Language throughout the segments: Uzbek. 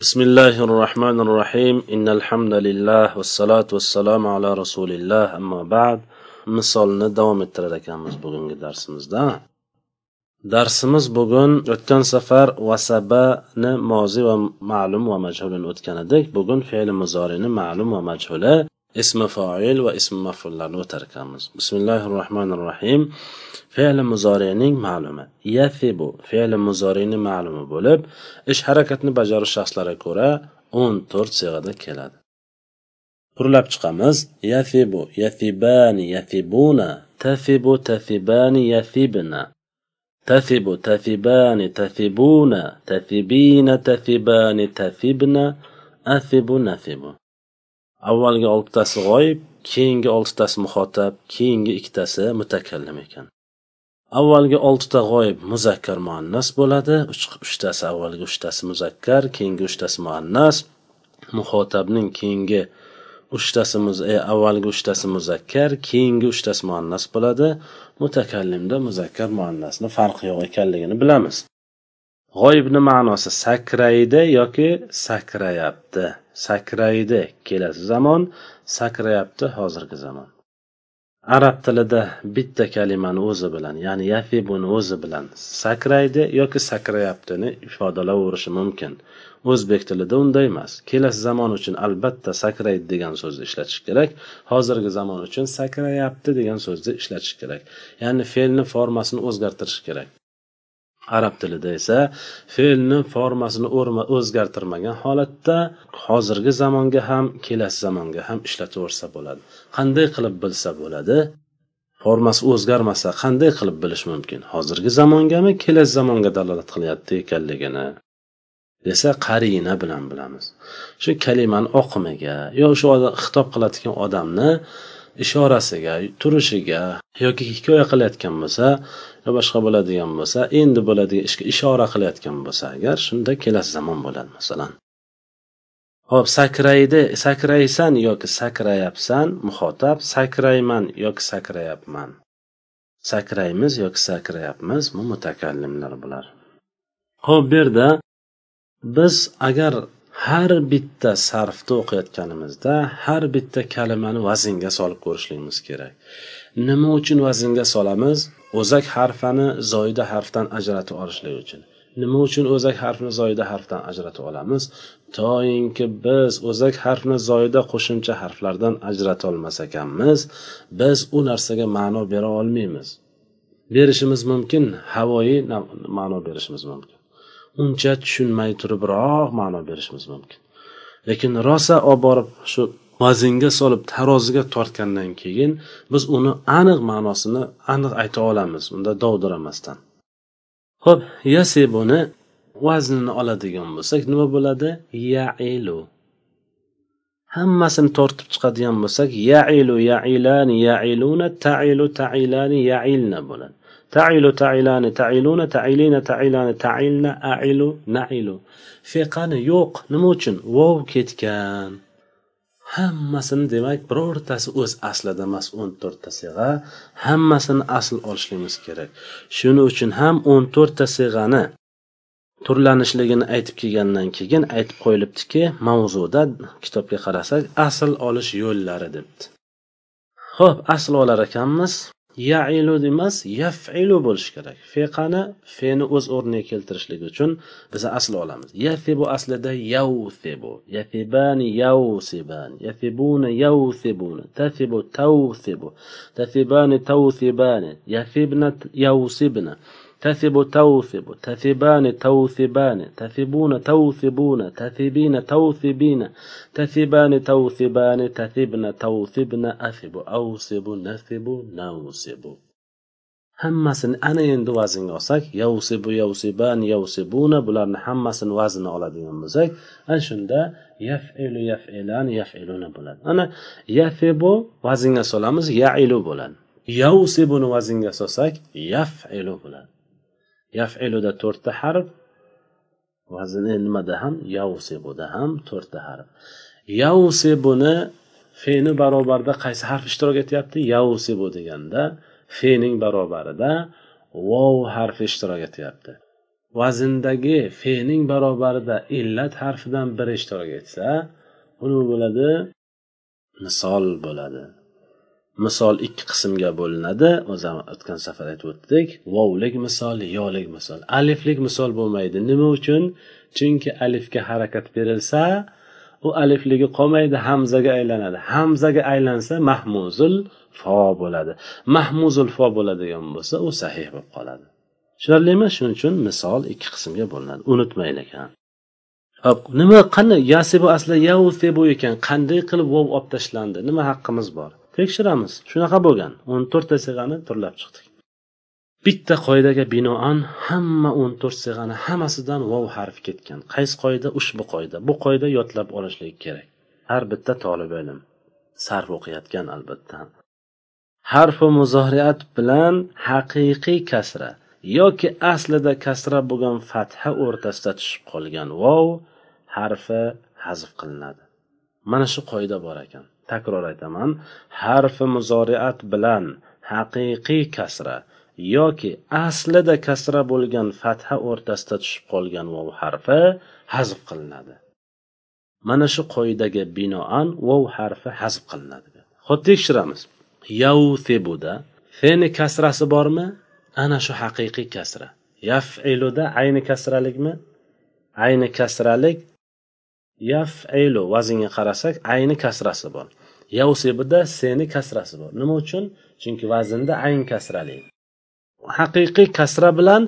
بسم الله الرحمن الرحيم إن الحمد لله والصلاة والسلام على رسول الله أما بعد misolni davom ettirar ekanmiz bugungi darsimizda darsimiz bugun o'tgan safar vasabani mozi va ma'lum va majhulini o'tgan edik bugun fe'li muzorini ma'lum va majhuli ismi foil va ismi mafullarni o'tar ekanmiz bismillahi rohmanir rohim fe'li muzorining ma'lumi yathibu fe'li muzorining ma'lumi bo'lib ish harakatni bajaruvchi shaxslarga ko'ra o'n to'rt sig'ada keladi purlab chiqamiz yathibu yathibani yathibuna tathibu tathibani yathibna tathibu tathibani tathibuna tathibina tathibani tathibna athibu nathibu avvalgi oltitasi g'oyib keyingi oltitasi muxotab keyingi ikkitasi mutakallim ekan. Avvalgi oltita g'oyib muzakkar muannas bo'ladi uchtasi avvalgi uchtasi muzakkar keyingi uchtasi muannas muxotabning keyingi uchtasi e, avvalgi uchtasi muzakkar keyingi uchtasi muannas bo'ladi mutakallimda muzakkar muannasni farqi yo'q ekanligini bilamiz. G'oyibni ma'nosi sakraydi yoki sakrayapti? Sakraydi. Kelasi zamon sakrayapti hozirgi zamon. Arab tilida bitta kalimani o'zi bilan ya'ni yafibuni o'zi bilan sakraydi yoki sakrayaptini ifodalaverishi mumkin. O'zbek tilida unday emas. Kelasi zamon uchun albatta sakraydi degan so'zni ishlatish kerak. Hozirgi zamon uchun sakrayapti degan so'zni ishlatish kerak. Ya'ni fe'lni formasini o'zgartirish kerak. Arab tilida esa fe'lni formasini o'zgartirmagan holatda hozirgi zamonga ham kelasi zamonga ham ishlataversa bo'ladi. Qanday qilib bilsa bo'ladi? Formasi o'zgarmasa qanday qilib bilish mumkin? Hozirgi zamongami kelasi zamonga dalolat qilyapti ekanligini desa qarina bilan bilamiz. Shu kalimani oqimiga yo shu xitob qiladigan odamni ishorasiga turishiga yoki hikoya qilayotgan bo'lsa yo boshqa bo'ladigan bo'lsa endi bo'ladigan ishga ishora qilayotgan bo'lsa agar shunda kelasi zamon bo'ladi masalan. Ho'p sakraydi sakraysan yoki sakrayapsan muxotab sakrayman yoki sakrayapman. Sakraymiz yoki sakrayapmiz bu mutakallimlar bular. Ho'p bu yerda biz agar har bitta sarfni o'qiyotganimizda har bitta kalimani vaznga solib ko'rishligimiz kerak. Nima uchun vaznga solamiz? O'zak harfani zoyida harfdan ajratib olishlik uchun. Nima uchun o'zak harfni zoyida harfdan ajratib olamiz? Toinki biz o'zak harfni zoyida qo'shimcha harflardan ajratolmas ekanmiz. Biz u narsaga ma'no bera olmaymiz. Berishimiz mumkin havoyi ma'no berishimiz mumkin. Uncha tushunmay turibroq ma'no berishimiz mumkin. Lekin rosa olib borib shu vaznga solib taroziga tortgandan keyin biz uni aniq ma'nosini aniq ayta olamiz unda dovdiramasdan. Ho'p yasebuni vaznini oladigan bo'lsak nima bo'ladi? Yailu. Hammasini tortib chiqadigan bo'lsak yailu yailani yailuna tailu tailani yailna bo'ladi. Tailu tailani tailuna tailina tailani tailna ailu nailu. Feqani yo'q nima uchun? Vov ketgan. Hammasini demak birortasi o'z aslida emas o'n to'rtta sig'a hammasini asl olishligimiz kerak. Shuning uchun ham o'n to'rtta sig'ani turlanishligini aytib kelgandan keyin aytib qo'yilibdiki mavzuda kitobga qarasak asl olish yo'llari debdi. Ho'p asl olar ekanmiz. Yailu emas yafilu bo'lishi kerak. Feqani feni o'z o'rniga keltirishlik uchun biz asl olamiz. Yafibu aslida yavsibu yafibani yavsibani yafibuna yavsibuna tasibu tavsibu tasibani tavsibani yafibna yavsibna تثب توثب تثبان توثبان تثبون توثبون تثبين توثبين تثبان توثبان تثبن توثبن أثب أوسب نثب نوسب hammasini ana endi vaznga olsak yavsibu yavsiban yavsibuna bularni hammasini vaznini oladigan bo'lsak ana shunda yafilu yafilan yafiluna bo'ladi ana yafibu vaznga solamiz yailu bo'ladi yavsibuni vaznga solsak yafilu bo'ladi yafiluda to'rtta harf vazni nimada ham yavsibuda ham to'rtta harf. Yavsibuni feni barobarida qaysi harf ishtirok etyapti? Yavsibu deganda fening barobarida vov harfi ishtirok etyapti. Vazndagi fening barobarida illat harfidan biri ishtirok etsa u nima bo'ladi misol bo'ladi. Misol ikki qismga bo'linadi. O'zi o'tgan safar aytib o'tdik. Vovlik misol yolik misol. Aliflik misol bo'lmaydi. Nima uchun? Chunki alifga harakat berilsa u alifligi qolmaydi hamzaga aylanadi. Hamzaga aylansa mahmuzul fo bo'ladi. Mahmuzul fo bo'ladigan bo'lsa u sahih bo'lib qoladi. Tushunarlimi? Shuning uchun misol ikki qismga bo'linadi. Unutmang ekan. Hop nima? Qanday yasibu asli yausebu ekan. Qanday qilib vov olib tashlandi? Nima haqqimiz bor? Tekshiramiz. Shunaqa bo'lgan. O'n to'rtta sig'ani turlab chiqdik. Bitta qoidaga binoan hamma o'n to'rt sig'ani hammasidan vov harfi ketgan. Qaysi qoida? Ushbu qoida. Bu qoida yodlab olishlik kerak. Har bitta tolib ilm sarf o'qiyotgan albatta. Harfi muzoriyat bilan haqiqiy kasra yoki aslida kasra bo'lgan fatha o'rtasida tushib qolgan vov harfi hazf qilinadi. Mana shu qoida bor ekan. Takror aytaman harfi muzoriat bilan haqiqiy kasra yoki aslida kasra bo'lgan fatha o'rtasida tushib qolgan vov harfi hazf qilinadi. Mana shu qoidaga binoan vov harfi hazf qilinadi. Ho'p tekshiramiz. Yausibuda feni kasrasi bormi? Ana shu haqiqiy kasra. Yafiluda ayni kasralikmi? Ayni kasralik yaf'ilu vaznga qarasak ayni kasrasi bor. Yavsibida seni kasrasi bor. Nima uchun? Chunki vaznda ayn kasrali. Haqiqiy kasra bilan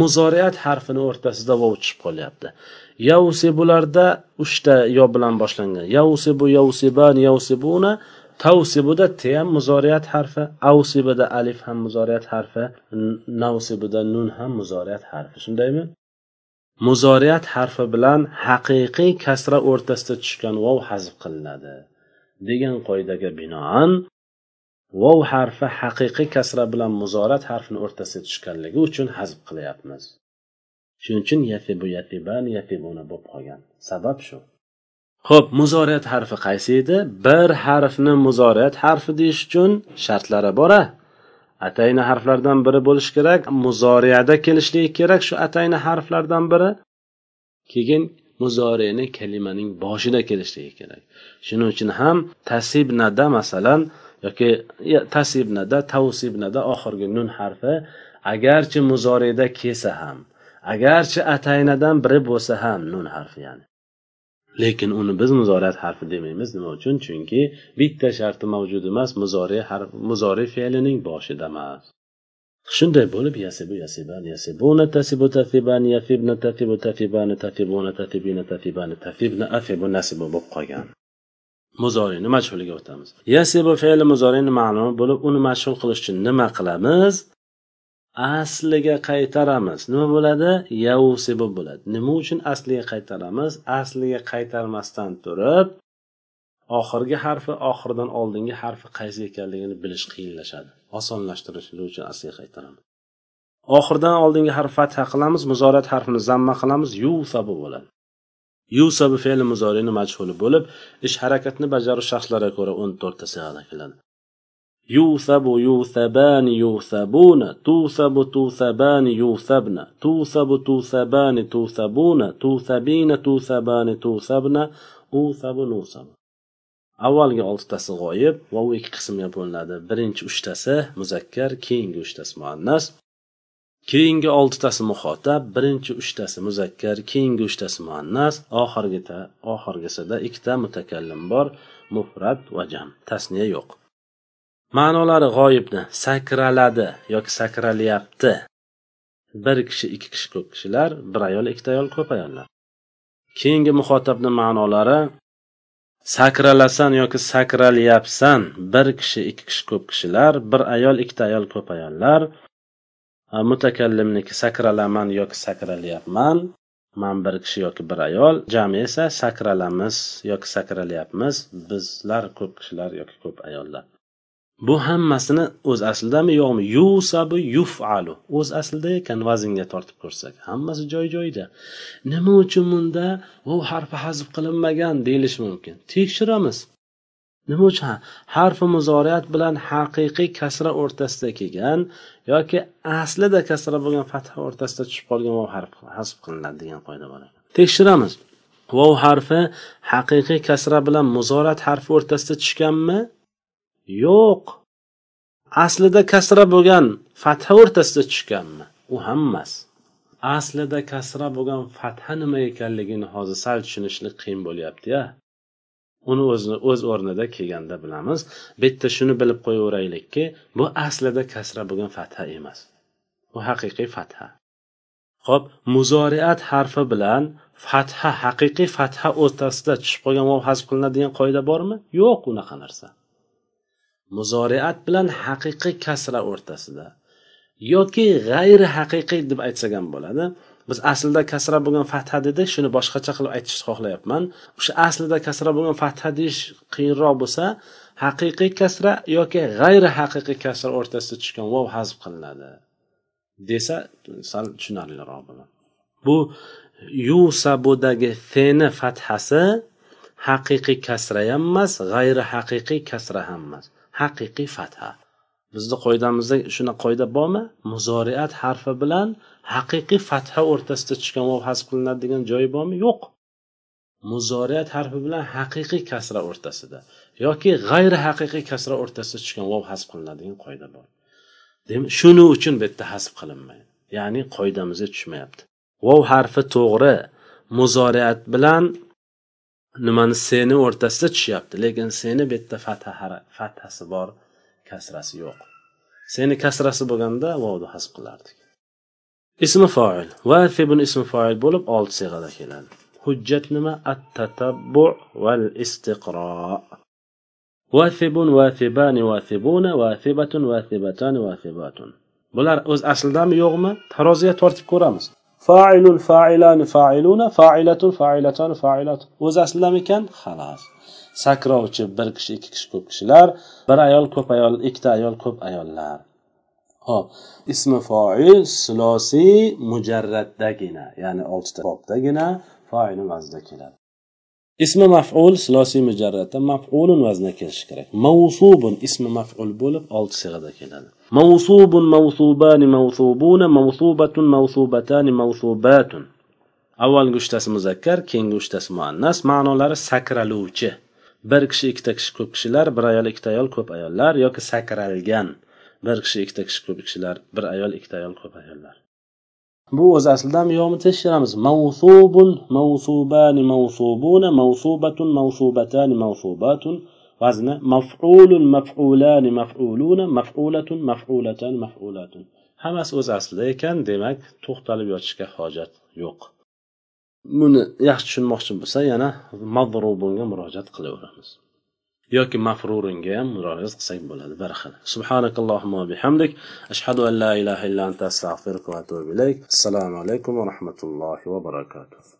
muzoriyat harfini o'rtasida vov chiqib qolyapti. Yavsibularda uchta yo bilan boshlangan. Yavsibu yavsiban yavsibuna tavsibuda t ham muzoriyat harfi avsibida alif ham muzoriyat harfi navsibida nun ham muzoriyat harfi. Shundaymi? Muzoriyat harfi bilan haqiqiy kasra o'rtasida tushgan vov hazb qilinadi. Degan qoidaga binoan vov harfi haqiqiy kasra bilan muzorat harfini o'rtasiga tushganligi uchun hazb qilyapmiz. Shuning uchun yasibu yasiban yasibuna bo'lib qolgan. Sabab shu. Ho'p muzoriyat harfi qaysi edi? Bir harfni muzoriyat harfi deyish uchun shartlari bora. Atayni harflardan biri bo'lishi kerak muzoriyada kelishligi kerak shu atayni harflardan biri. Keyin muzoriyni kalimaning boshida kelishligi kerak. Shuning uchun ham tasibnada masalan yoki tasibnada tavsibnada oxirgi nun harfi agarchi muzoriyda kelsa ham agarchi ataynadan biri bo'lsa ham nun harfi ya'ni. Lekin uni biz muzorat harfi demaymiz. Nima uchun? Chunki bitta sharti mavjud emas muzori harf muzori fe'lining boshida emas. Shunday bo'lib yasibu yasiban yasibuna tasibu tasiban yafibna tafibu tafibani tafibuna tafibina tafibani tafibna afibu nasibu bo'lib qolgan. Muzoriyni mashhuliga o'tamiz. Yasibu fe'li muzoriyni ma'lumi bo'lib uni mashhul qilish uchun nima qilamiz? Asliga qaytaramiz. Nima bo'ladi? Yausibu bo'ladi. Nima uchun asliga qaytaramiz? Asliga qaytarmasdan turib oxirgi harfi oxiridan oldingi harfi qaysi ekanligini bilish qiyinlashadi. Osonlashtirishi uchun asliga qaytaramiz oxiridan oldingi harf fatha qilamiz muzorat harfini zamma qilamiz. Yusabu bo'ladi. Yusabu fe'li muzorini majhuli bo'lib ish harakatni bajaruv shaxslarga ko'ra o'n to'rtta sig'ada keladi. yusabu yusaban yusabuna tusabu tusaban yusabna tusabu tusaban tusabuna tusabina tusaban tusabna usabu nusabu avvalgi oltitasi g'oyib va u ikki qismga bo'linadi birinchi uchtasi muzakkar keyingi uchtasi muannas. Keyingi oltitasi muhotab birinchi uchtasi muzakkar keyingi uchtasi muannas. Oxirgita oxirgisida ikkita mutakallim bor mufrat va jam. Tasniya yo'q. Ma'nolari g'oyibni sakraladi yoki sakralyapti. Bir kishi ikki kishi ko'p kishilar bir ayol ikkita ayol ko'p ayollar. Keyingi muxotabni ma'nolari sakralasan yoki sakralyapsan bir kishi ikki kishi ko'p kishilar bir ayol ikkita ayol ko'p ayollar. Mutakallimniki sakralaman yoki sakralyapman man bir kishi yoki bir ayol jami esa sakralamiz yoki sakralyapmiz bizlar ko'p kishilar yoki ko'p ayollar. Bu hammasini o'z aslidami yo'qmi? Yusabu yufalu. O'z aslida ekan vaznga tortib ko'rsak. Hammasi joy joyida. Nima uchun bunda? Vov harfi hazf qilinmagan deyilishi mumkin. Tekshiramiz. Nima uchun? Harfi muzoriyat bilan haqiqiy kasra o'rtasida kelgan yoki aslida kasra bo'lgan fatha o'rtasida tushib qolgan vov harfi hasb qilinadi degan qoida bor tekshiramiz. Vov harfi haqiqiy kasra bilan muzorat harfi o'rtasida tushganmi? Yo'q. Aslida kasra bo'lgan fatha o'rtasida tushganmi u ham emas aslida kasra bo'lgan fatha nima ekanligini hozir sal tushunishlik qiyin bo'lyapti ya. Uni o'zini o'z o'rnida kelganda bilamiz. Bitta shuni bilib qo'yaveraylikki bu aslida kasra bo'lgan fatha emas. Bu haqiqiy fatha. Ho'p muzoriat harfi bilan fatha haqiqiy fatha o'rtasida tushib qolgan vav hazb qilinadigan qoida bormi? Yo'q unaqa narsa. Muzoriat bilan haqiqiy kasra o'rtasida yoki g'ayri haqiqiy deb aytsak ham bo'ladi. Biz aslida kasra bo'lgan fatha dedik shuni boshqacha qilib aytishni xohlayapman. O'sha aslida kasra bo'lgan fatha deyish qiyinroq bo'lsa haqiqiy kasra yoki g'ayri haqiqiy kasra o'rtasida tushgan vov hazb qilinadi desa sal tushunarliroq bo'ladi. Bu yusabudagi feni fathasi haqiqiy kasra ham emas g'ayri haqiqiy kasra ham emas. Haqiqiy fatha. Bizni qoidamizda shunaqa qoida bormi? Muzoriat harfi bilan haqiqiy fatha o'rtasida tushgan vov hasb qilinadi degan joyi bormi? Yo'q. Muzoriyat harfi bilan haqiqiy kasra o'rtasida yoki g'ayri haqiqiy kasra o'rtasida tushgan vov hasb qilinadigan qoida bor. Demak shuning uchun bu yerda hasb qilinmaydi. Ya'ni qoidamizga tushmayapti. Vov harfi to'g'ri. Muzoriyat bilan nimani seni o'rtasida tushyapti lekin seni bu yerda fathasi bor kasrasi yo'q. Seni kasrasi bo'lganda vovni hasb qilardik. Ismi foil. Va vasibun ismi foil bo'lib olti sig'ada keladi. Hujjat nima? At tatabbu val istiqro vafibun vafibani vafibuna vafibatun vafibatani vafibatun bular o'z aslidami yo'qmi? Taroziga tortib ko'ramiz. Failun failani failuna failatun failatani failat. O'z aslidami ekan? Xalas sakrovchi bir kishi ikki kishi ko'p kishilar bir ayol ko'p ayol ikkita ayol ko'p ayollar. Hop ismi foil silosiy mujarraddagina ya'ni oltita bobdagina foilni vaznida keladi. Ismi maf'ul silosiy mujarratda maf'ulun vaznida kelishi kerak. Mavsubun ismi maf'ul bo'lib olti sig'ada keladi. Mavsubun mavsubani mavsubuna mavsubatun mavsubatani mavsubatun avvalgi uchtasi muzakkar keyingi uchtasi muannas. Ma'nolari sakraluvchi. Bir kishi ikkita kishi ko'p kishilar bir ayol ikkita ayol ko'p ayollar yoki sakralgan. Bir kishi ikkita kishi ko'p kishilar bir ayol ikkita ayol ko'p ayollar. Bu o'z aslida yomi tekshiramiz. Mavsubun mavsubani mavsubuna mavsubatun mavsubatani mavsubatun vazni maf'ulun maf'ulani maf'uluna maf'ulatun maf'ulatan maf'ulatun. Hammasi o'z aslida ekan demak to'xtalib yotishga hojat yo'q. Buni yaxshi tushunmoqchi bo'lsa yana madrubunga murojaat qilaveramiz. Yoki mafrurunga ham murojaat qilsak bo'ladi. Bir xil. Subhanakallohumma bihamdik. Ashhadu an la ilaha illa anta astag'firuka va atubu ilayk. Assalomu alaykum va rahmatullohi va barakatuh.